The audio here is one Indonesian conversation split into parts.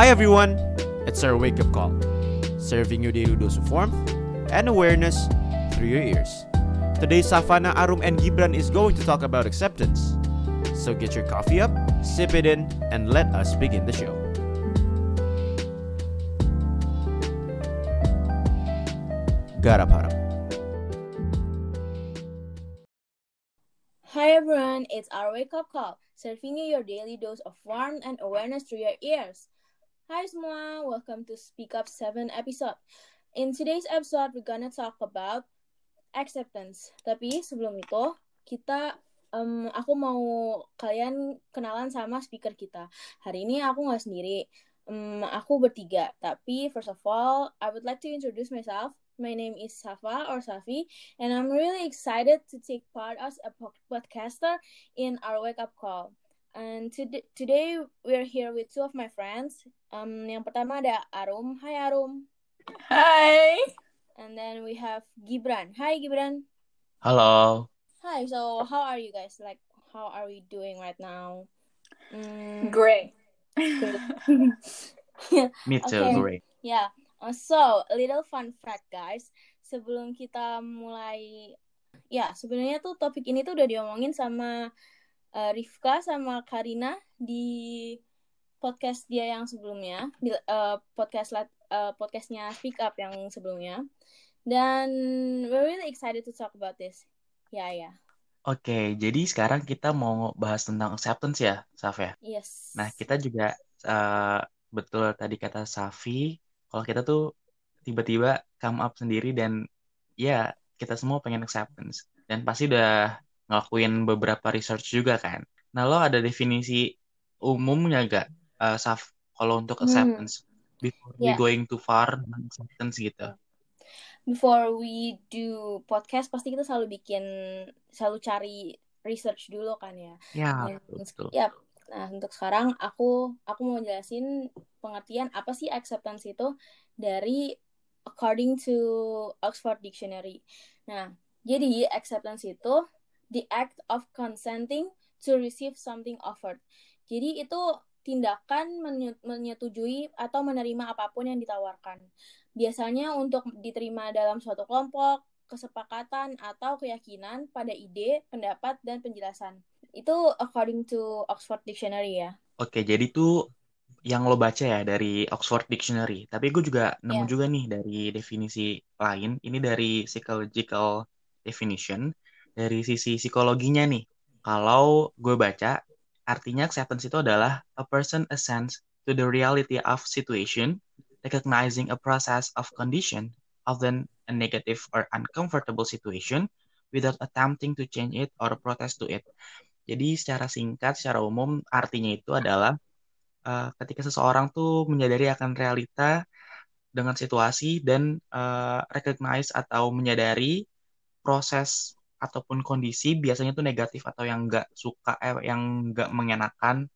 Hi everyone, it's our wake up call, serving you daily dose of warmth and awareness through your ears. Today, Safana, Arum, and Gibran is going to talk about acceptance. So get your coffee up, sip it in, and let us begin the show. Garap. Hi everyone, it's our wake up call, serving you your daily dose of warmth and awareness through your ears. Hi semua, welcome to Speak Up 7 episode. In today's episode, we're gonna talk about acceptance. Tapi sebelum itu, kita um, aku mau kalian kenalan sama speaker kita. Hari ini aku nggak sendiri, um, aku bertiga. Tapi first of all, I would like to introduce myself. My name is Safa or Safi, and I'm really excited to take part as a podcaster in our wake up call. And to- today we're here with two of my friends. Um, yang pertama ada Arum. Hai Arum. Hi. And then we have Gibran. Hi Gibran. Halo. Hi. So how are you guys? Like, how are we doing right now? Mm, Great. Me too, Okay. great. Yeah. Uh, so, a little fun fact, guys. Sebelum kita mulai, ya sebenarnya tuh topik ini tuh udah diomongin sama uh, Rifka sama Karina di podcast dia yang sebelumnya, di uh, podcast uh, podcastnya Speak Up yang sebelumnya. Dan we're really excited to talk about this. Ya, ya. Oke, jadi sekarang kita mau bahas tentang acceptance ya, Saf ya. Yes. Nah, kita juga eh, betul tadi kata Safi, kalau kita tuh tiba-tiba come up sendiri dan ya kita semua pengen acceptance. Dan pasti udah ngelakuin beberapa research juga kan. Nah, lo ada definisi umumnya gak, eh, Saf, kalau untuk Hmm. acceptance? Before we Ya. going too far acceptance gitu. before we do podcast pasti kita selalu bikin selalu cari research dulu kan ya. Ya, Nah, betul. ya. Nah, untuk sekarang aku aku mau jelasin pengertian apa sih acceptance itu dari according to Oxford Dictionary. Nah, jadi acceptance itu the act of consenting to receive something offered. Jadi itu tindakan menye- menyetujui atau menerima apa pun yang ditawarkan. Biasanya untuk diterima dalam suatu kelompok, kesepakatan atau keyakinan pada ide, pendapat, dan penjelasan. Itu according to Oxford Dictionary ya. Oke, jadi tuh yang lo baca ya dari Oxford Dictionary. Tapi gue juga nemu Iya. juga nih dari definisi lain. Ini dari psychological definition. Dari sisi psikologinya nih. Kalau gue baca, artinya acceptance itu adalah a person assents to the reality of situation, recognizing a process of condition, often a negative or uncomfortable situation, without attempting to change it or protest to it. Jadi secara singkat, secara umum, artinya itu adalah uh, ketika seseorang tuh menyadari akan realita dengan situasi dan uh, recognize atau menyadari proses ataupun kondisi biasanya tuh negatif atau yang nggak suka, eh, yang nggak mengenakan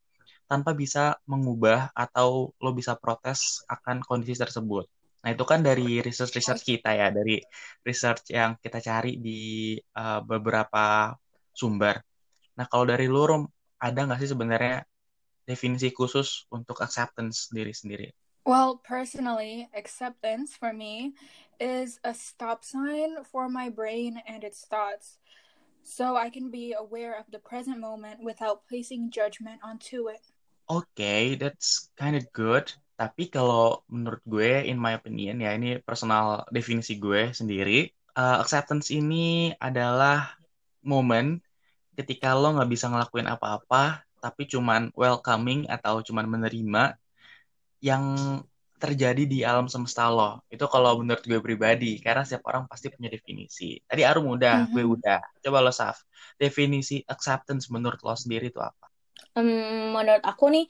tanpa bisa mengubah atau lo bisa protes akan kondisi tersebut. Nah itu kan dari research-research kita ya, dari research yang kita cari di uh, beberapa sumber. Nah kalau dari Rom, ada nggak sih sebenarnya definisi khusus untuk acceptance diri sendiri? Well, personally, acceptance for me is a stop sign for my brain and its thoughts. So I can be aware of the present moment without placing judgment onto it. Oke, that's kind of good. Tapi kalau menurut gue, in my opinion, ya ini personal definisi gue sendiri, uh, acceptance ini adalah momen ketika lo nggak bisa ngelakuin apa-apa, tapi cuman welcoming atau cuman menerima yang terjadi di alam semesta lo. Itu kalau menurut gue pribadi, karena setiap orang pasti punya definisi. Tadi Arum udah, gue Mhm. udah. Coba lo, Saf. Definisi acceptance menurut lo sendiri itu apa? Um, menurut aku nih,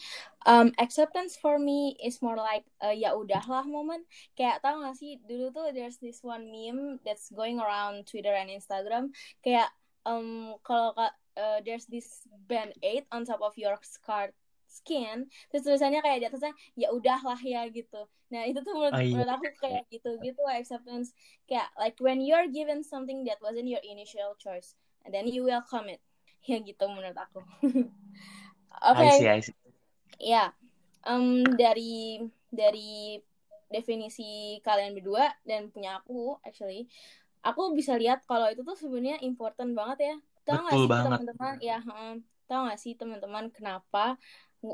um, acceptance for me is more like uh, ya udahlah moment. Kayak tau gak sih dulu tuh there's this one meme that's going around Twitter and Instagram. Kayak um, kalau ka- uh, there's this band aid on top of your scarred skin, terus tulisannya kayak di atasnya ya udahlah ya gitu. Nah itu tuh menurut, Oh, iya. menurut aku kayak gitu gitu acceptance. Kayak like when you're given something that wasn't your initial choice, and then you welcome it. Ya gitu menurut aku. Oke. I see, I see. Ya, um, dari dari definisi kalian berdua dan punya aku actually aku bisa lihat kalau itu tuh sebenarnya important banget ya tau gak Betul sih teman-teman ya hmm, tau gak sih teman-teman kenapa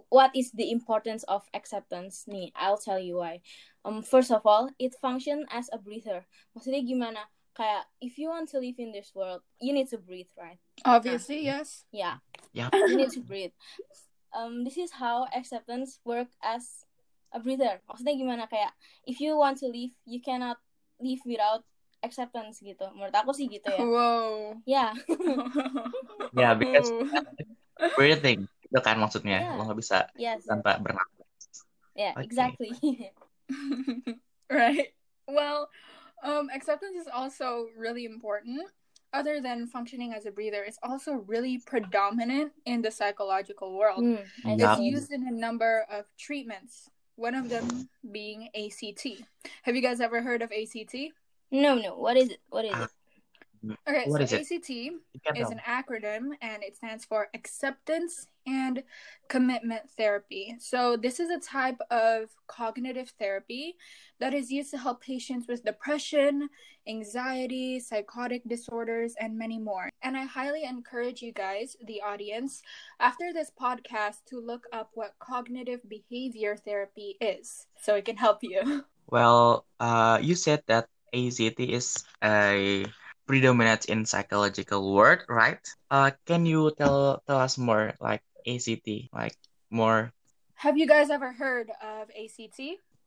what is the importance of acceptance? Nih I'll tell you why. Um first of all it function as a breather. Maksudnya gimana? Kayak if you want to live in this world you need to breathe right? Obviously, yes. yeah. Yap. you need to breathe. Um this is how acceptance work as a breather. Maksudnya gimana? Kayak if you want to live you cannot live without acceptance gitu. Menurut aku sih gitu ya. Whoa. ya Ya, because breathing itu kan maksudnya Yeah. lo nggak bisa yes tanpa bernapas. yeah Okay. exactly right. Well, um, acceptance is also really important. Other than functioning as a breather, it's also really predominant in the psychological world. I Yeah. It's used in a number of treatments, one of them being ACT. Have you guys ever heard of ACT? no no what is it what is it Okay, What so is? ACT is an acronym and it stands for acceptance and commitment therapy. So, this is a type of cognitive therapy that is used to help patients with depression, anxiety, psychotic disorders, and many more. And I highly encourage you guys, the audience, after this podcast to look up what cognitive behavior therapy is so it can help you. Well, uh, you said that ACT is a predominant in psychological word, right? Uh, can you tell tell us more like ACT, like more? Have you guys ever heard of ACT?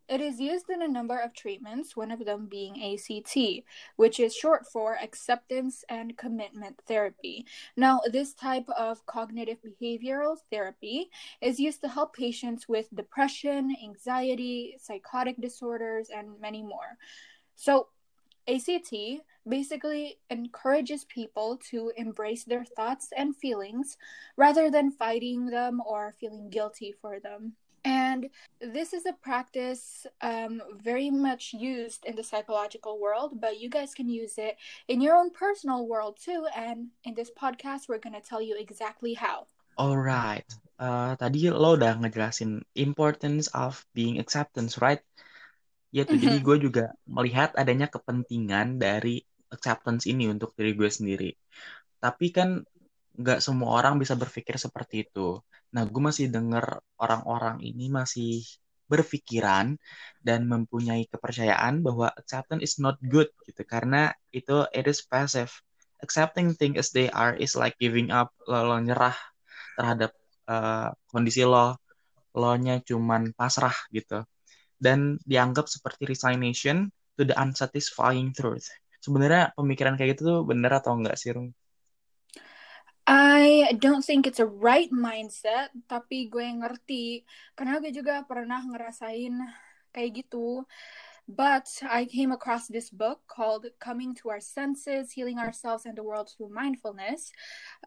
It is used in a number of treatments, one of them being ACT, which is short for acceptance and commitment therapy. Now, this type of cognitive behavioral therapy is used to help patients with depression, anxiety, psychotic disorders, and many more. So, ACT basically encourages people to embrace their thoughts and feelings rather than fighting them or feeling guilty for them. And this is a practice um, very much used in the psychological world, but you guys can use it in your own personal world too. And in this podcast, we're going to tell you exactly how. Alright. Uh, tadi lo udah ngejelasin importance of being acceptance, right? Ya tuh, jadi Mhm. gue juga melihat adanya kepentingan dari acceptance ini untuk diri gue sendiri. Tapi kan nggak semua orang bisa berpikir seperti itu. Nah, gue masih denger orang-orang ini masih berpikiran dan mempunyai kepercayaan bahwa acceptance is not good gitu karena itu it is passive. Accepting things as they are is like giving up, lo, lo nyerah terhadap uh, kondisi lo, lo nya cuman pasrah gitu. Dan dianggap seperti resignation to the unsatisfying truth. Sebenarnya pemikiran kayak gitu tuh bener atau enggak sih, Rum? I don't think it's a right mindset, tapi gue ngerti karena gue juga pernah ngerasain kayak gitu. But I came across this book called Coming to Our Senses, Healing Ourselves and the World Through Mindfulness.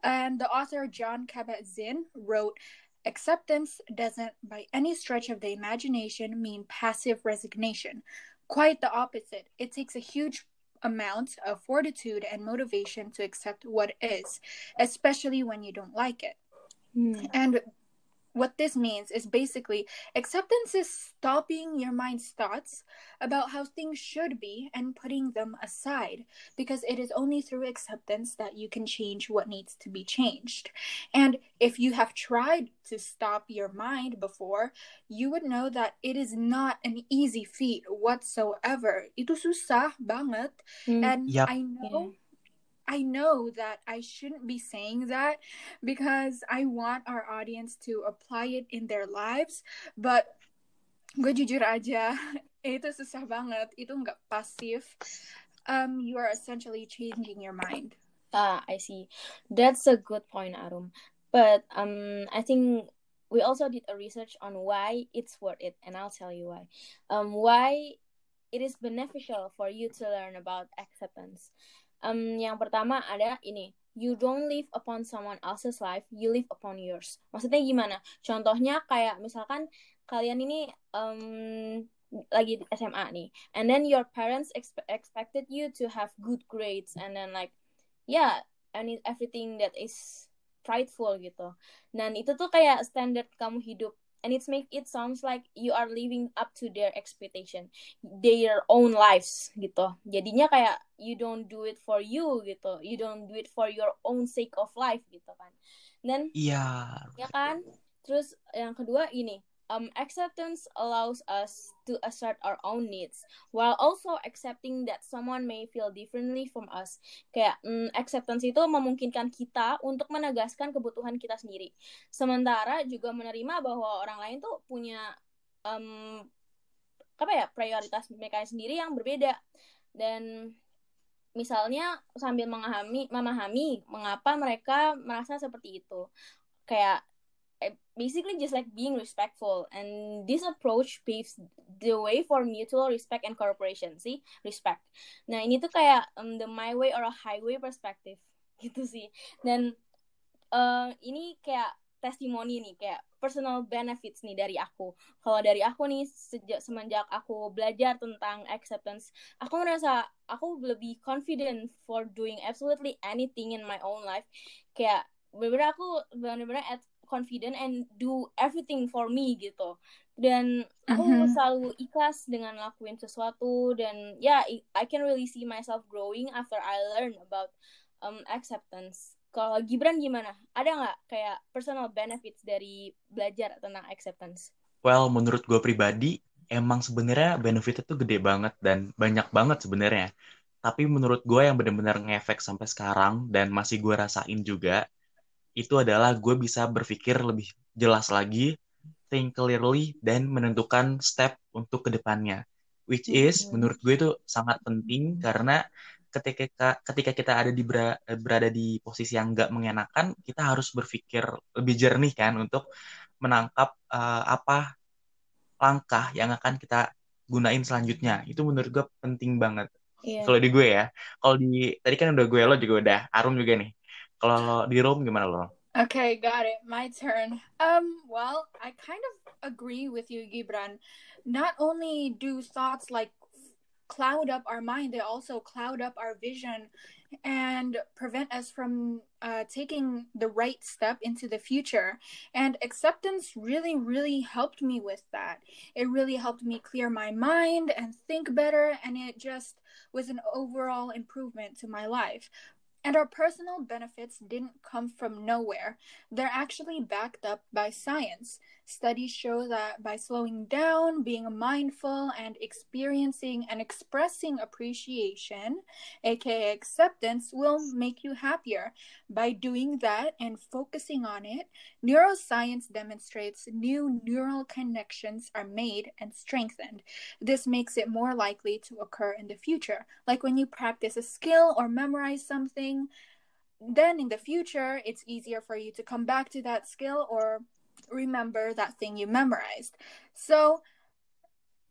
And the author, John Kabat-Zinn, wrote, Acceptance doesn't, by any stretch of the imagination, mean passive resignation. Quite the opposite. It takes a huge amount of fortitude and motivation to accept what is, especially when you don't like it. Hmm. And what this means is basically acceptance is stopping your mind's thoughts about how things should be and putting them aside because it is only through acceptance that you can change what needs to be changed. And if you have tried to stop your mind before, you would know that it is not an easy feat whatsoever. Itu susah banget. Hmm. And Yep. I know I know that I shouldn't be saying that because I want our audience to apply it in their lives, but gue jujur aja, itu susah banget, itu nggak pasif. Um, you are essentially changing your mind. Ah, I see. That's a good point, Arum. But um, I think we also did a research on why it's worth it, and I'll tell you why. Um, why it is beneficial for you to learn about acceptance. Um, yang pertama ada ini, you don't live upon someone else's life, you live upon yours. Maksudnya gimana? Contohnya kayak misalkan kalian ini um, lagi di SMA nih, and then your parents expe- expected you to have good grades, and then like yeah, and everything that is prideful gitu. Dan itu tuh kayak standar kamu hidup and it's make it sounds like you are living up to their expectation their own lives gitu. Jadinya kayak you don't do it for you gitu. You don't do it for your own sake of life gitu kan. Dan Iya. ya kan? Terus yang kedua ini um, acceptance allows us to assert our own needs while also accepting that someone may feel differently from us. Kayak mm, acceptance itu memungkinkan kita untuk menegaskan kebutuhan kita sendiri. Sementara juga menerima bahwa orang lain tuh punya um, apa ya prioritas mereka sendiri yang berbeda dan misalnya sambil memahami memahami mengapa mereka merasa seperti itu kayak basically just like being respectful. And this approach paves the way for mutual respect and cooperation. Sih respect. Nah ini tuh kayak um, the my way or a highway perspective. Gitu sih. Dan uh, ini kayak testimoni nih kayak personal benefits nih dari aku. Kalau dari aku nih sejak semenjak aku belajar tentang acceptance aku merasa aku lebih confident for doing absolutely anything in my own life. Kayak bener-bener aku bener-bener at confident and do everything for me gitu dan aku Mhm. selalu ikhlas dengan lakuin sesuatu dan ya yeah, I can really see myself growing after I learn about um, acceptance kalau Gibran gimana ada nggak kayak personal benefits dari belajar tentang acceptance Well, menurut gue pribadi, emang sebenarnya benefitnya tuh gede banget dan banyak banget sebenarnya. Tapi menurut gue yang benar-benar ngefek sampai sekarang dan masih gue rasain juga, itu adalah gue bisa berpikir lebih jelas lagi, think clearly, dan menentukan step untuk ke depannya. Which is, Mhm. menurut gue itu sangat penting karena ketika ketika kita ada di bera- berada di posisi yang nggak mengenakan, kita harus berpikir lebih jernih kan untuk menangkap eh, apa langkah yang akan kita gunain selanjutnya. Itu menurut gue penting banget. Iya. Kalau di gue ya, kalau di tadi kan udah gue lo juga udah, Arum juga nih. Kalau di Rom gimana lo? Okay, got it. My turn. Um, well, I kind of agree with you, Gibran. Not only do thoughts like cloud up our mind, they also cloud up our vision and prevent us from uh, taking the right step into the future. And acceptance really, really helped me with that. It really helped me clear my mind and think better, and it just was an overall improvement to my life. And our personal benefits didn't come from nowhere. They're actually backed up by science. Studies show that by slowing down, being mindful, and experiencing and expressing appreciation, aka acceptance, will make you happier. By doing that and focusing on it, neuroscience demonstrates new neural connections are made and strengthened. This makes it more likely to occur in the future. Like when you practice a skill or memorize something, then in the future, it's easier for you to come back to that skill or remember that thing you memorized. So,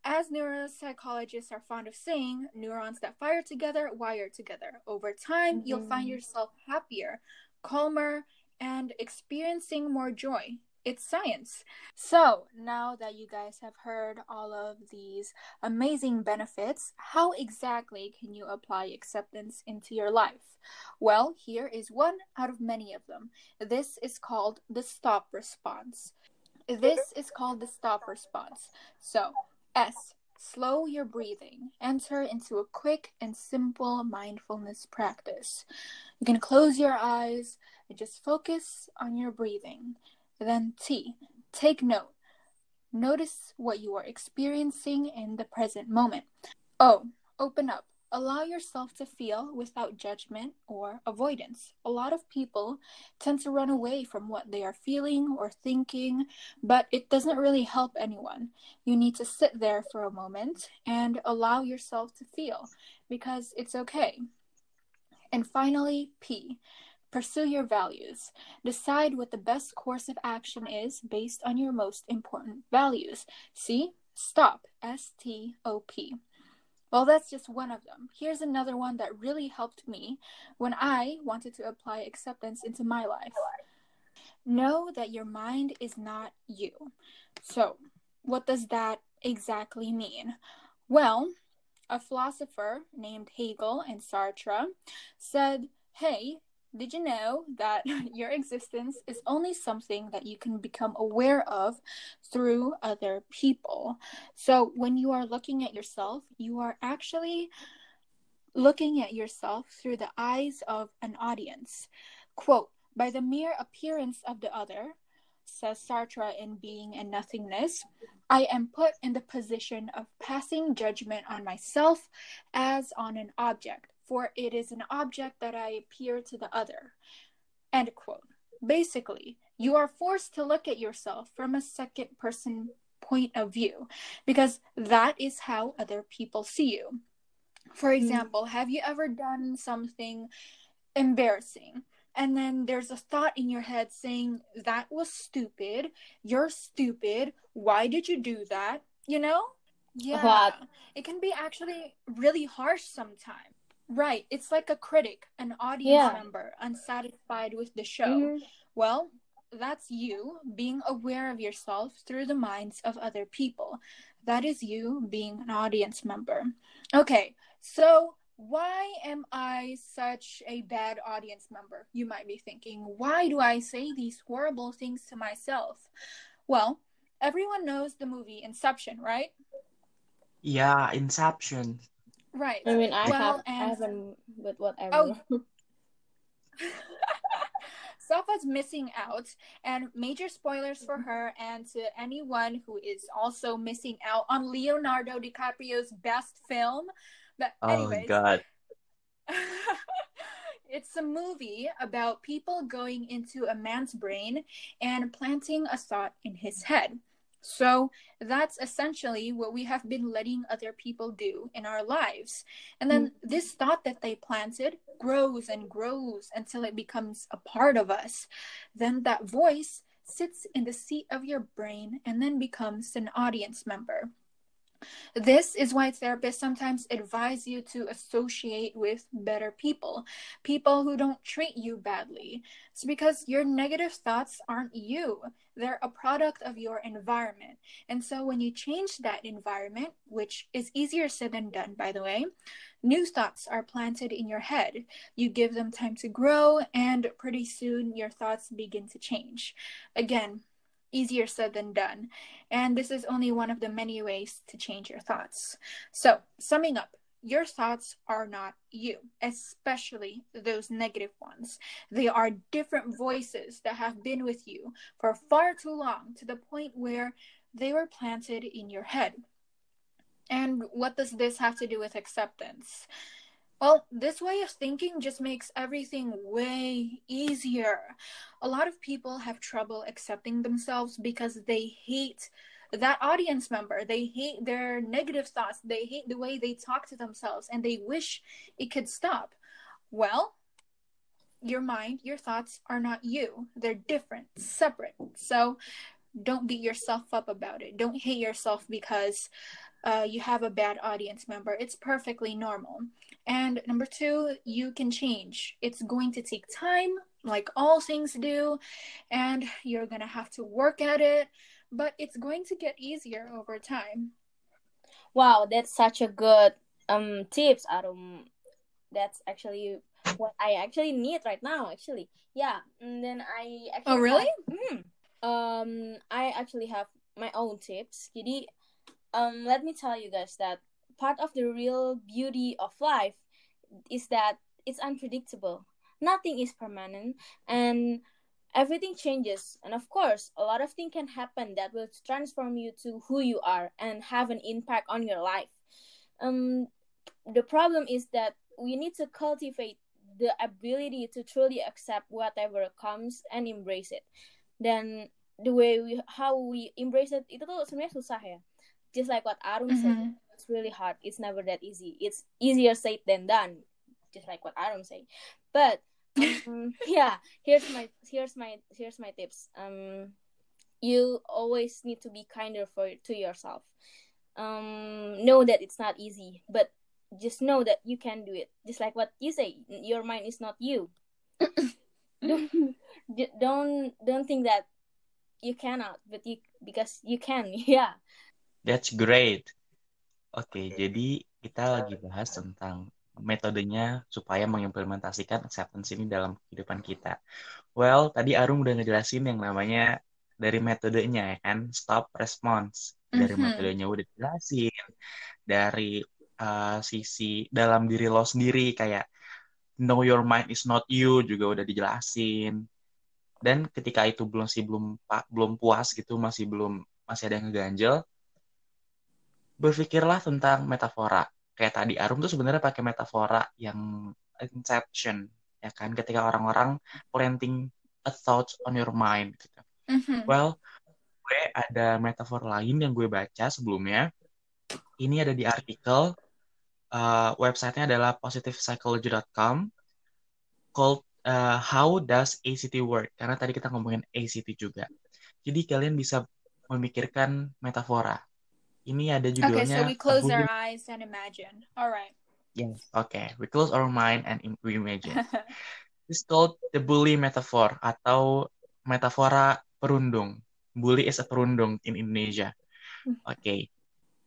as neuropsychologists are fond of saying, neurons that fire together wire together. Over time, you'll find Mhm. yourself happier, calmer, and experiencing more joy. It's science. So, now that you guys have heard all of these amazing benefits, how exactly can you apply acceptance into your life? Well, here is one out of many of them. This is called the stop response. This is called the stop response. So, S, slow your breathing. Enter into a quick and simple mindfulness practice. You can close your eyes and just focus on your breathing. Then T, take note. Notice what you are experiencing in the present moment. O, open up. Allow yourself to feel without judgment or avoidance. A lot of people tend to run away from what they are feeling or thinking, but it doesn't really help anyone. You need to sit there for a moment and allow yourself to feel because it's okay. And finally, P. Pursue your values. Decide what the best course of action is based on your most important values. See? Stop. S T O P. Well, that's just one of them. Here's another one that really helped me when I wanted to apply acceptance into my life. Know that your mind is not you. So, what does that exactly mean? Well, a philosopher named Hegel and Sartre said, Hey, did you know that your existence is only something that you can become aware of through other people? So when you are looking at yourself, you are actually looking at yourself through the eyes of an audience. Quote, by the mere appearance of the other, says Sartre in Being and Nothingness, I am put in the position of passing judgment on myself as on an object, for it is an object that I appear to the other. End quote. Basically, you are forced to look at yourself from a second person point of view because that is how other people see you. For example, mm. have you ever done something embarrassing? And then there's a thought in your head saying, That was stupid. You're stupid. Why did you do that? You know? Yeah. It can be actually really harsh sometimes. Right. It's like a critic, an audience yeah. member, unsatisfied with the show. Mm-hmm. Well, that's you being aware of yourself through the minds of other people. That is you being an audience member. Okay, so why am I such a bad audience member? You might be thinking, why do I say these horrible things to myself? Well, everyone knows the movie Inception, right? Yeah, Inception. Right. I mean, I well, have, and... I haven't, but whatever. Oh. Safa's missing out, and major spoilers for her and to anyone who is also missing out on Leonardo DiCaprio's best film. But oh, anyways, oh God. it's a movie about people going into a man's brain and planting a thought in his head. So that's essentially what we have been letting other people do in our lives. And then mm-hmm. this thought that they planted grows and grows until it becomes a part of us. Then that voice sits in the seat of your brain and then becomes an audience member. This is why therapists sometimes advise you to associate with better people, people who don't treat you badly. It's because your negative thoughts aren't you, they're a product of your environment. And so when you change that environment, which is easier said than done, by the way, new thoughts are planted in your head. You give them time to grow, and pretty soon your thoughts begin to change. Again, easier said than done. And this is only one of the many ways to change your thoughts. So, summing up, your thoughts are not you, especially those negative ones. They are different voices that have been with you for far too long to the point where they were planted in your head. And what does this have to do with acceptance? Well, this way of thinking just makes everything way easier. A lot of people have trouble accepting themselves because they hate that audience member. They hate their negative thoughts. They hate the way they talk to themselves and they wish it could stop. Well, your mind, your thoughts are not you. They're different, separate. So don't beat yourself up about it. Don't hate yourself because uh, you have a bad audience member. It's perfectly normal. And number two, you can change. It's going to take time, like all things do, and you're going to have to work at it, but it's going to get easier over time. Wow, that's such a good um tips, Arum. That's actually what I actually need right now, actually. Yeah, and then I actually Oh, really? Have, mm, um I actually have my own tips. Jadi um let me tell you guys that part of the real beauty of life is that it's unpredictable. Nothing is permanent and everything changes. And of course, a lot of things can happen that will transform you to who you are and have an impact on your life. Um, the problem is that we need to cultivate the ability to truly accept whatever comes and embrace it. Then the way we how we embrace it itu tuh sebenarnya susah ya. Just like what Arum mm-hmm. said, it's really hard. It's never that easy. It's easier said than done just like what Arum say but um, yeah here's my here's my here's my tips. Um you always need to be kinder for to yourself. Um know that it's not easy but just know that you can do it. Just like what you say your mind is not you. Don't, don't don't think that you cannot but you because you can yeah that's great Oke, okay, jadi kita lagi bahas tentang metodenya supaya mengimplementasikan acceptance ini dalam kehidupan kita. Well, tadi Arum udah ngejelasin yang namanya dari metodenya ya kan, stop response. Dari Mhm. metodenya udah dijelasin, dari uh, sisi dalam diri lo sendiri kayak know your mind is not you juga udah dijelasin. Dan ketika itu belum sih belum belum puas gitu, masih belum masih ada yang ngeganjel, berpikirlah tentang metafora. Kayak tadi Arum tuh sebenarnya pakai metafora yang inception, ya kan? Ketika orang-orang planting a thought on your mind gitu. Mhm. Well, gue ada metafor lain yang gue baca sebelumnya. Ini ada di artikel uh, websitenya adalah positivepsychology.com called uh, How Does ACT Work? Karena tadi kita ngomongin ACT juga. Jadi kalian bisa memikirkan metafora. Ini ada Okay, judulnya so we close our eyes and imagine. All right. Yes, okay. We close our mind and we imagine. It's called the bully metaphor atau metafora perundung. Bully is a perundung in Indonesia. Oke.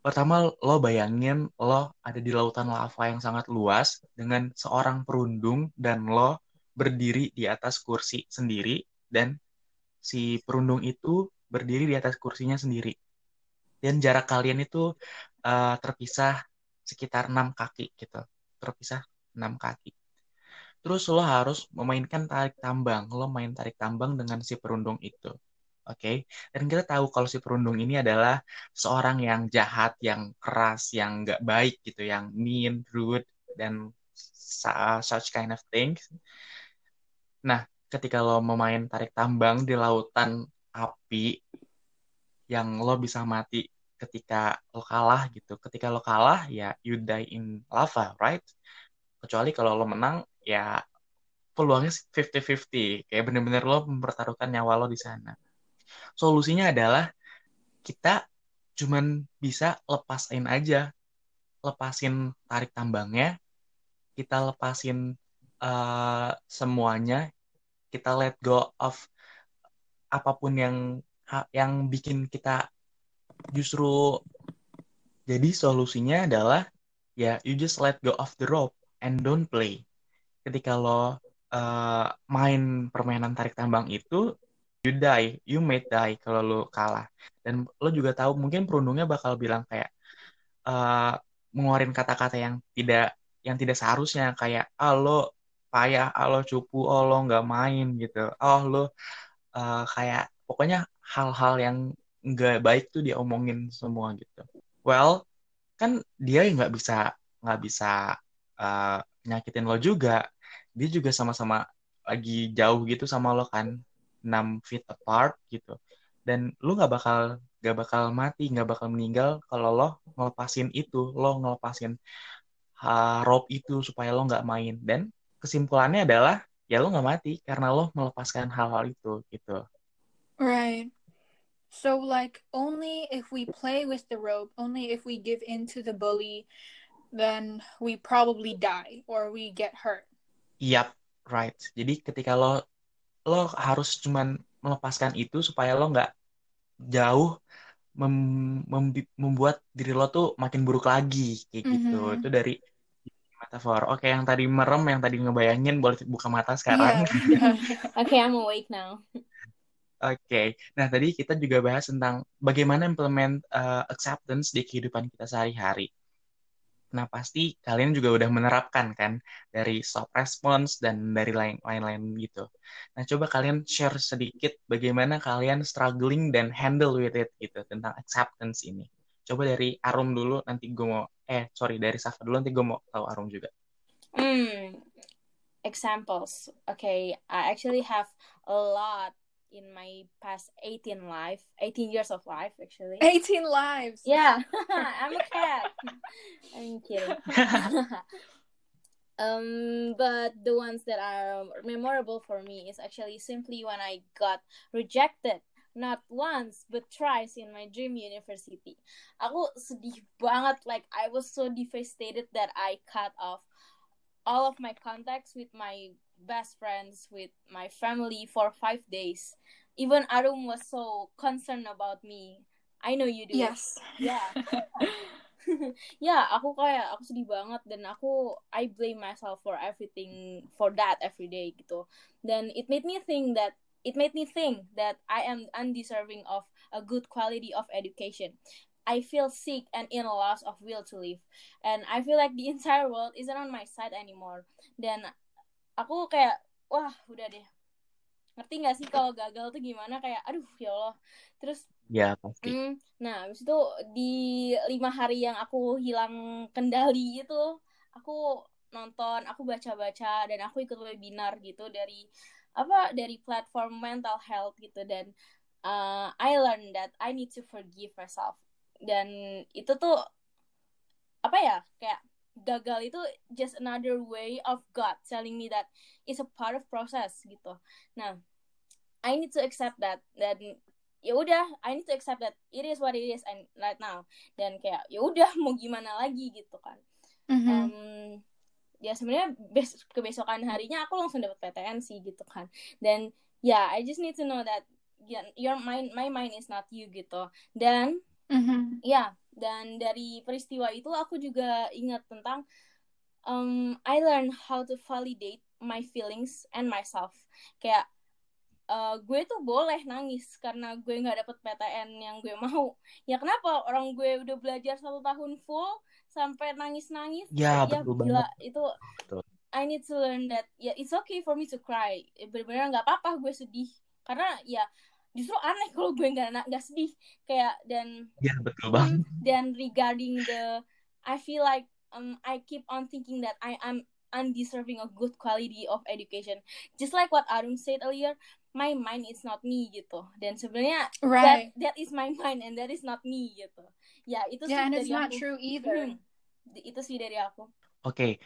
Pertama lo bayangin lo ada di lautan lava yang sangat luas dengan seorang perundung dan lo berdiri di atas kursi sendiri dan si perundung itu berdiri di atas kursinya sendiri. Dan jarak kalian itu eh, terpisah sekitar enam kaki gitu. Terpisah enam kaki. Terus lo harus memainkan tarik tambang. Lo main tarik tambang dengan si perundung itu. Oke. Dan kita tahu kalau si perundung ini adalah seorang yang jahat, yang keras, yang nggak baik gitu, yang mean, rude, dan such kind of things. Nah, ketika lo memain tarik tambang di lautan api, yang lo bisa mati ketika lo kalah gitu. Ketika lo kalah, ya you die in lava, right? Kecuali kalau lo menang, ya peluangnya 50-50. Kayak bener-bener lo mempertaruhkan nyawa lo di sana. Solusinya adalah kita cuman bisa lepasin aja. Lepasin tarik tambangnya, kita lepasin eh, semuanya, kita let go of apa pun yang yang bikin kita justru jadi solusinya adalah ya you just let go of the rope and don't play. Ketika lo eh, main permainan tarik tambang itu you die, you may die kalau lo kalah. Dan lo juga tahu mungkin perundungnya bakal bilang kayak eh mengeluarin kata-kata yang tidak yang tidak seharusnya kayak ah lo payah, ah lo cupu, oh lo nggak main gitu, oh lo eh, kayak pokoknya hal-hal yang nggak baik tuh dia omongin semua gitu. Well, kan dia nggak bisa nggak bisa eh, nyakitin lo juga. Dia juga sama-sama lagi jauh gitu sama lo kan, 6 feet apart gitu. Dan lu nggak bakal nggak bakal mati, nggak bakal meninggal kalau lo ngelepasin itu, lo ngelepasin uh, rope itu supaya lo nggak main. Dan kesimpulannya adalah ya lo nggak mati karena lo melepaskan hal-hal itu gitu. Right. So, like, only if we play with the rope, only if we give in to the bully, then we probably die or we get hurt. Yap, right. Jadi ketika lo lo harus cuman melepaskan itu supaya lo nggak jauh mem- mem- membuat diri lo tuh makin buruk lagi kayak gitu. Mhm. Itu dari metafor. Oke, yang tadi merem, yang tadi ngebayangin boleh buka mata sekarang. Yeah. Okay, I'm awake now. Oke, nah tadi kita juga bahas tentang bagaimana implement uh, acceptance di kehidupan kita sehari-hari. Nah pasti kalian juga udah menerapkan kan dari stop response dan dari lain- lain-lain gitu. Nah coba kalian share sedikit bagaimana kalian struggling dan handle with it gitu tentang acceptance ini. Coba dari Arum dulu, nanti gue mau, eh sorry dari Safa dulu, nanti gue mau tahu Arum juga. Hmm. Examples. Okay, I actually have a lot in my past 18 life, 18 years of life actually. 18 lives. Yeah, I'm a cat. I'm kidding. um, but the ones that are memorable for me is actually simply when I got rejected. Not once, but twice in my dream university. Aku sedih banget, like I was so devastated that I cut off all of my contacts with my best friends, with my family for five days. Even Arum was so concerned about me. I know you do. Yes. Yeah. yeah, aku kayak aku sedih banget dan aku I blame myself for everything for that every day gitu Then it made me think that it made me think that I am undeserving of a good quality of education I feel sick and in a loss of will to live and I feel like the entire world isn't on my side anymore dan aku kayak wah udah deh. Ngerti nggak sih kalau gagal tuh gimana? Kayak aduh ya Allah. Terus ya pasti. mm, nah habis itu di lima hari yang aku hilang kendali itu aku nonton aku baca-baca dan aku ikut webinar gitu dari apa dari platform mental health gitu. Dan uh, I learned that I need to forgive myself. Dan itu tuh apa ya kayak gagal itu just another way of God telling me that it's a part of process gitu. Nah, I need to accept that dan ya udah I need to accept that it is what it is and right now dan kayak ya udah mau gimana lagi gitu kan. Mm-hmm. Um, ya sebenarnya bes kebesokan harinya aku langsung dapat PTN sih gitu kan. Dan ya yeah, I just need to know that yeah, your mind my mind is not you gitu. Dan mm-hmm. ya dan dari peristiwa itu aku juga ingat tentang um, I learn how to validate my feelings and myself. Kayak uh, gue tuh boleh nangis karena gue nggak dapet PTN yang gue mau. Ya kenapa? Orang gue udah belajar satu tahun full sampai nangis nangis ya, ya betul gila banget. itu betul. I need to learn that. Ya yeah, it's okay for me to cry. Benar-benar nggak apa-apa gue sedih. Karena ya justru aneh kalau gue nggak nggak sedih kayak dan ya betul banget dan regarding the I feel like um I keep on thinking that I am undeserving of good quality of education just like what Arum said earlier my mind is not me gitu dan sebenarnya right. that, that is my mind and that is not me gitu ya itu yeah, sih and dari it's not aku. true either hmm. itu sih dari aku oke okay.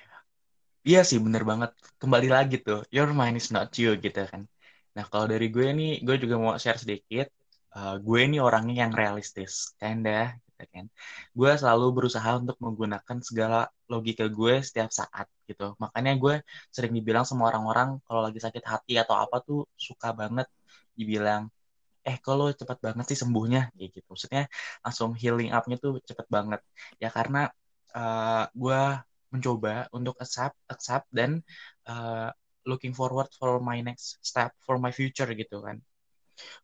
iya sih bener banget kembali lagi tuh your mind is not you gitu kan Nah, kalau dari gue nih, gue juga mau share sedikit. Uh, gue ini orangnya yang realistis, kinda, gitu kan. Gue selalu berusaha untuk menggunakan segala logika gue setiap saat, gitu. Makanya gue sering dibilang sama orang-orang kalau lagi sakit hati atau apa tuh suka banget dibilang, eh kalau cepet banget sih sembuhnya, kayak gitu. Maksudnya langsung healing up-nya tuh cepet banget. Ya karena uh, gue mencoba untuk accept, accept dan uh, looking forward for my next step for my future gitu kan.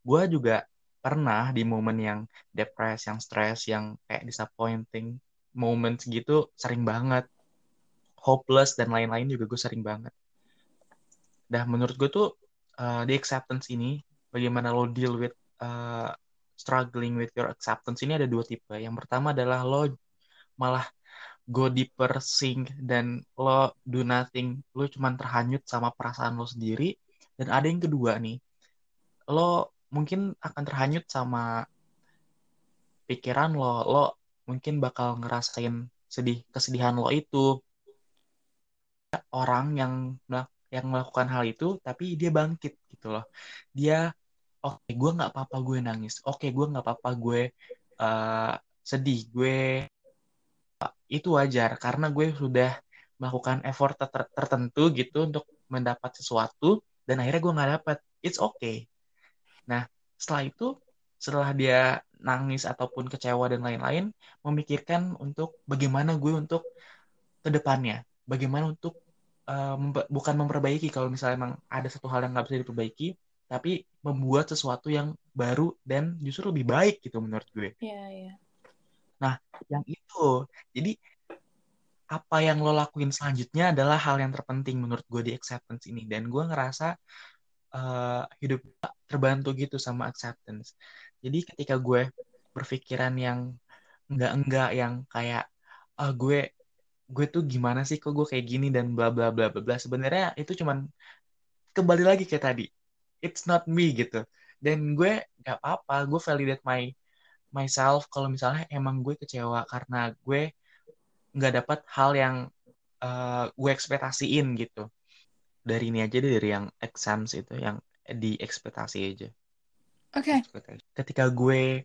Gue juga pernah di momen yang depres yang stres yang kayak disappointing moments gitu sering banget. Hopeless dan lain-lain juga gue sering banget. Dah menurut gue tuh uh, acceptance ini bagaimana lo deal with uh, struggling with your acceptance ini ada dua tipe. Yang pertama adalah lo malah go deeper sink dan lo do nothing. Lo cuman terhanyut sama perasaan lo sendiri. Dan ada yang kedua nih. Lo mungkin akan terhanyut sama pikiran lo. Lo mungkin bakal ngerasain sedih kesedihan lo itu. Orang yang yang melakukan hal itu tapi dia bangkit gitu loh. Dia oke okay, gue nggak apa-apa gue nangis. Oke okay, gue nggak apa-apa gue uh, sedih gue itu wajar karena gue sudah melakukan effort ter tertentu gitu untuk mendapat sesuatu dan akhirnya gue nggak dapat it's okay nah setelah itu setelah dia nangis ataupun kecewa dan lain-lain memikirkan untuk bagaimana gue untuk ke depannya bagaimana untuk uh, mem bukan memperbaiki kalau misalnya emang ada satu hal yang nggak bisa diperbaiki tapi membuat sesuatu yang baru dan justru lebih baik gitu menurut gue. Iya. Yeah. Nah, yang itu. Jadi apa yang lo lakuin selanjutnya adalah hal yang terpenting menurut gue di acceptance ini. Dan gue ngerasa uh, hidup terbantu gitu sama acceptance. Jadi ketika gue berpikiran yang enggak-enggak yang kayak uh, gue gue tuh gimana sih kok gue kayak gini? dan bla bla bla bla bla. Sebenarnya itu cuman kembali lagi kayak tadi. It's not me gitu. Dan gue gak apa-apa gue validate my myself kalau misalnya emang gue kecewa karena gue nggak dapat hal yang uh, gue ekspektasiin gitu. Dari ini aja deh dari yang exams itu yang di ekspektasi aja. Oke. Okay. ketika gue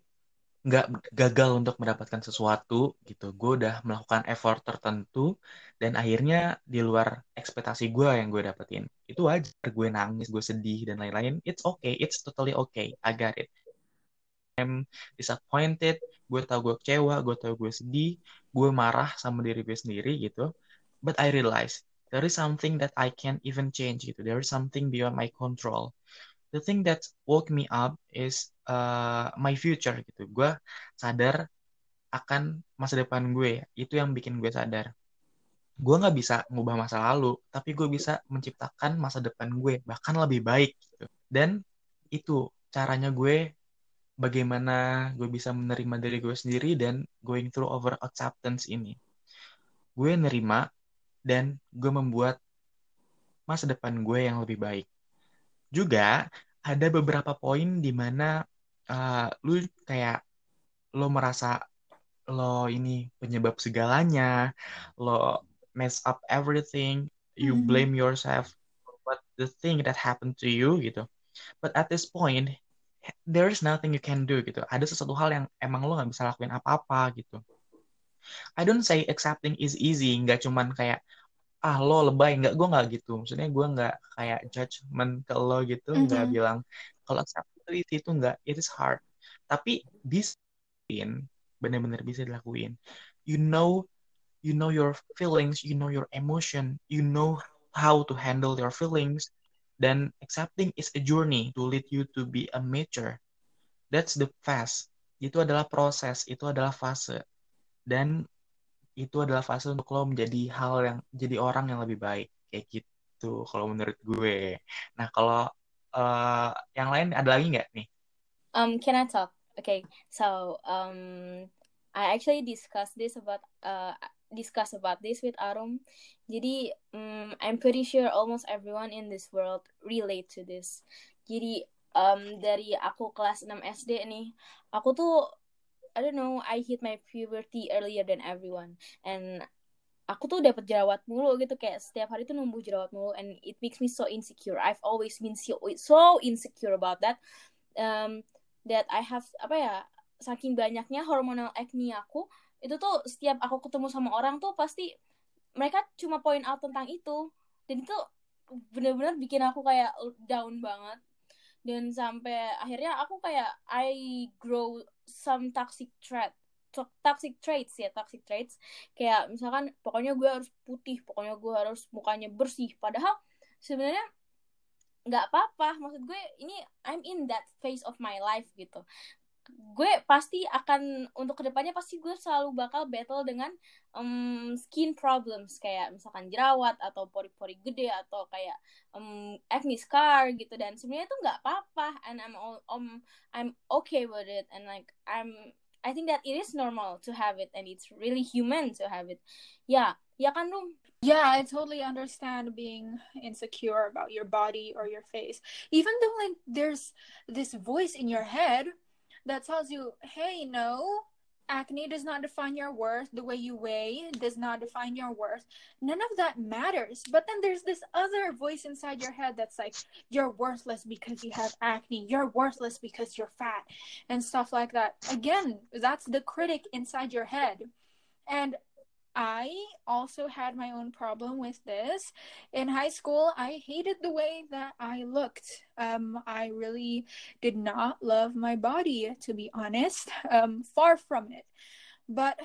nggak gagal untuk mendapatkan sesuatu gitu gue udah melakukan effort tertentu dan akhirnya di luar ekspektasi gue yang gue dapetin itu aja gue nangis gue sedih dan lain-lain. It's okay it's totally okay. I got it I'm disappointed, gue tau gue kecewa, gue tau gue sedih, gue marah sama diri gue sendiri gitu. But I realize there is something that I can't even change gitu. There is something beyond my control. The thing that woke me up is uh, my future gitu. Gue sadar akan masa depan gue. Itu yang bikin gue sadar. Gue nggak bisa ngubah masa lalu, tapi gue bisa menciptakan masa depan gue bahkan lebih baik. Gitu. Dan itu caranya gue bagaimana gue bisa menerima diri gue sendiri dan going through over acceptance ini. Gue nerima dan gue membuat masa depan gue yang lebih baik. Juga ada beberapa poin di mana uh, lu kayak lo merasa lo ini penyebab segalanya, lo mess up everything, you mm-hmm. blame yourself for what the thing that happened to you gitu. But at this point, there is nothing you can do gitu. Ada sesuatu hal yang emang lo nggak bisa lakuin apa-apa gitu. I don't say accepting is easy, nggak cuman kayak ah lo lebay, nggak gue nggak gitu. Maksudnya gue nggak kayak judgment ke lo gitu, nggak mm -hmm. bilang kalau accepting itu nggak, it is hard. Tapi bisa benar-benar bisa dilakuin. You know, you know your feelings, you know your emotion, you know how to handle your feelings, dan accepting is a journey to lead you to be a mature. That's the phase. Itu adalah proses, itu adalah fase. Dan itu adalah fase untuk lo menjadi hal yang jadi orang yang lebih baik kayak gitu kalau menurut gue. Nah kalau uh, yang lain ada lagi nggak nih? Um, can I talk? Okay, so um, I actually discussed this about uh, discuss about this with Arum. Jadi um, I'm pretty sure almost everyone in this world relate to this. Jadi um, dari aku kelas 6 SD nih, aku tuh I don't know, I hit my puberty earlier than everyone and aku tuh dapat jerawat mulu gitu kayak setiap hari tuh numbuh jerawat mulu and it makes me so insecure. I've always been so, so insecure about that. Um, that I have apa ya saking banyaknya hormonal acne aku itu tuh setiap aku ketemu sama orang tuh pasti mereka cuma point out tentang itu. Dan itu bener-bener bikin aku kayak down banget. Dan sampai akhirnya aku kayak I grow some toxic trait toxic traits ya toxic traits. Kayak misalkan pokoknya gue harus putih pokoknya gue harus mukanya bersih. Padahal sebenarnya nggak apa-apa. Maksud gue ini I'm in that phase of my life gitu gue pasti akan untuk ke depannya pasti gue selalu bakal battle dengan um, skin problems. Kayak misalkan jerawat atau pori-pori gede atau kayak um, acne scar gitu. Dan sebenarnya itu nggak apa-apa. And I'm all, um I'm okay with it. And like I'm I think that it is normal to have it. And it's really human to have it. Ya ya kan Rum? Yeah, I totally understand being insecure about your body or your face. Even though like there's this voice in your head that tells you, hey, no, acne does not define your worth. The way you weigh does not define your worth. None of that matters. But then there's this other voice inside your head that's like, you're worthless because you have acne. You're worthless because you're fat and stuff like that. Again, that's the critic inside your head. And I also had my own problem with this. In high school, I hated the way that I looked. Um, I really did not love my body, to be honest. Um, far from it. But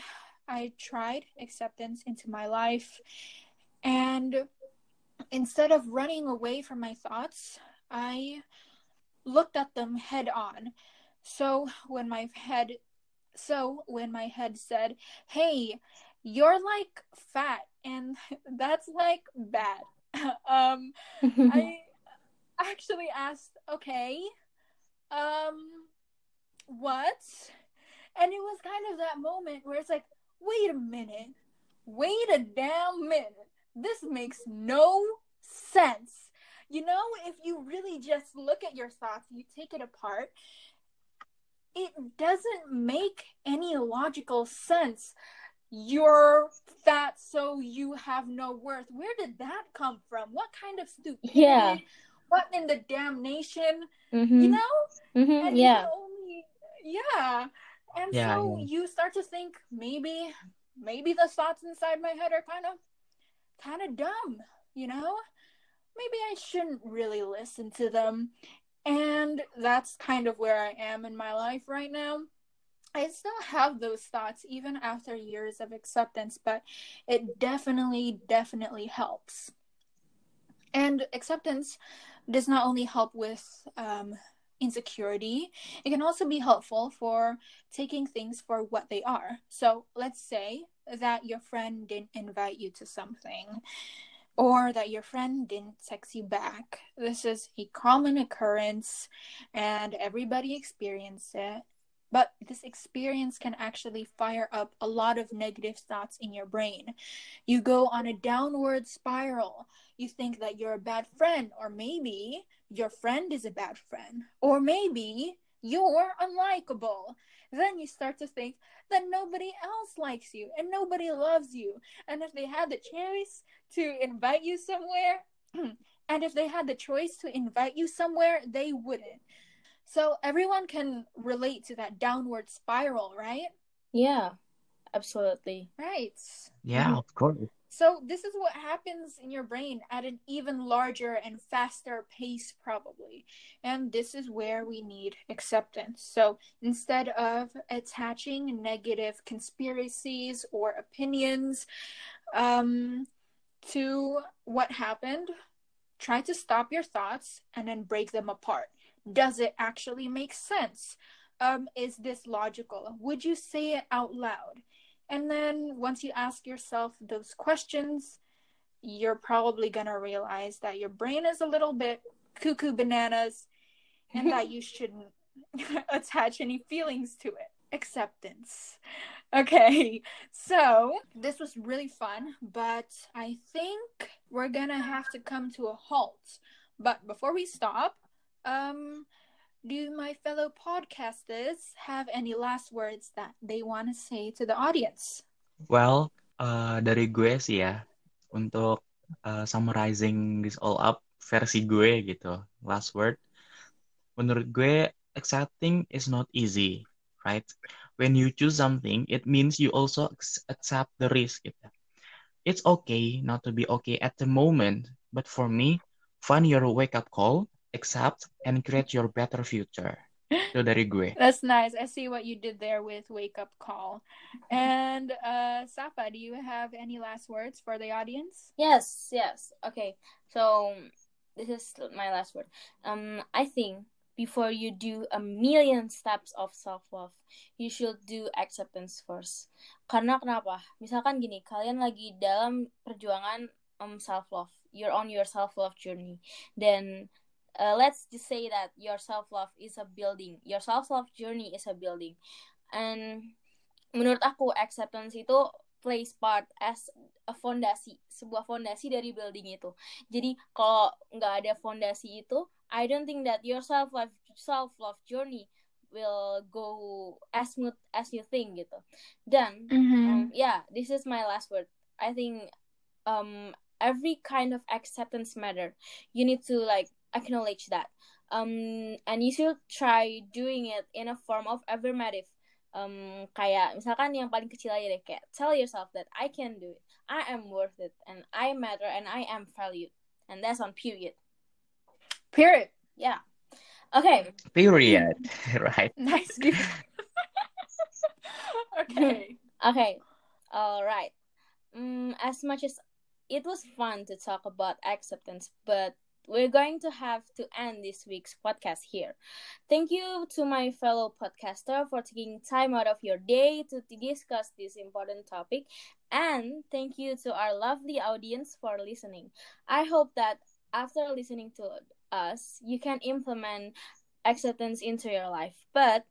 I tried acceptance into my life. And instead of running away from my thoughts, I looked at them head on. So when my head so when my head said, "Hey, you're like fat and that's like bad. Um i actually asked okay um what? And it was kind of that moment where it's like wait a minute wait a damn minute. This makes no sense. You know if you really just look at your thoughts you take it apart it doesn't make any logical sense you're fat so you have no worth where did that come from what kind of stupid yeah what in the damnation mm-hmm. you know mm-hmm. yeah only, yeah and yeah, so yeah. you start to think maybe maybe the thoughts inside my head are kind of kind of dumb you know maybe i shouldn't really listen to them And that's kind of where I am in my life right now. I still have those thoughts even after years of acceptance, but it definitely, definitely helps. And acceptance does not only help with um, insecurity, it can also be helpful for taking things for what they are. So let's say that your friend didn't invite you to something or that your friend didn't text you back. This is a common occurrence and everybody experiences it. But this experience can actually fire up a lot of negative thoughts in your brain. You go on a downward spiral. You think that you're a bad friend, or maybe your friend is a bad friend, or maybe you're unlikable. Then you start to think that nobody else likes you and nobody loves you. And if they had the choice to invite you somewhere, and if they had the choice to invite you somewhere, they wouldn't. So everyone can relate to that downward spiral, right? Yeah, absolutely. Right. Yeah, of course. So this is what happens in your brain at an even larger and faster pace, probably. And this is where we need acceptance. So instead of attaching negative conspiracies or opinions um, to what happened, try to stop your thoughts and then break them apart. Does it actually make sense? Um, is this logical? Would you say it out loud? And then once you ask yourself those questions, you're probably going to realize that your brain is a little bit cuckoo bananas and that you shouldn't attach any feelings to it. Acceptance. Okay, so this was really fun, but I think we're gonna have to come to a halt. But before we stop, um, do my fellow podcasters have any last words that they want to say to the audience? Well, uh, dari gue sih ya, untuk uh, summarizing this all up versi gue gitu, last word. Menurut gue, accepting is not easy, right? When you choose something, it means you also accept the risk gitu. It's okay not to be okay at the moment, but for me, find your wake up call accept, and create your better future. Itu dari gue. That's nice. I see what you did there with Wake Up Call. And uh Safa, do you have any last words for the audience? Yes, yes. Okay. So this is my last word. Um I think before you do a million steps of self love, you should do acceptance first. Karena kenapa? Misalkan gini, kalian lagi dalam perjuangan um self love, you're on your self love journey. Then uh, let's just say that your self love is a building. Your self love journey is a building. And menurut aku acceptance itu plays part as a fondasi sebuah fondasi dari building itu. Jadi kalau nggak ada fondasi itu I don't think that your self love self love journey will go as smooth as you think gitu. Dan mm-hmm. um, yeah this is my last word. I think um every kind of acceptance matter. You need to like acknowledge that. Um and you should try doing it in a form of affirmative um kayak. Misalkan yang paling kecil aja deh kayak tell yourself that I can do it. I am worth it and I matter and I am valued. And that's on period. Period. Yeah. Okay. Period. Right. Nice okay. Okay. All right. Um as much as it was fun to talk about acceptance but we're going to have to end this week's podcast here. Thank you to my fellow podcaster for taking time out of your day to, discuss this important topic. And thank you to our lovely audience for listening. I hope that after listening to us, you can implement acceptance into your life. But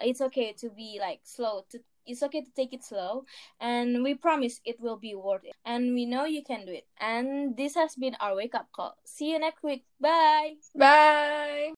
it's okay to be like slow to it's okay to take it slow and we promise it will be worth it. And we know you can do it. And this has been our wake up call. See you next week. Bye. Bye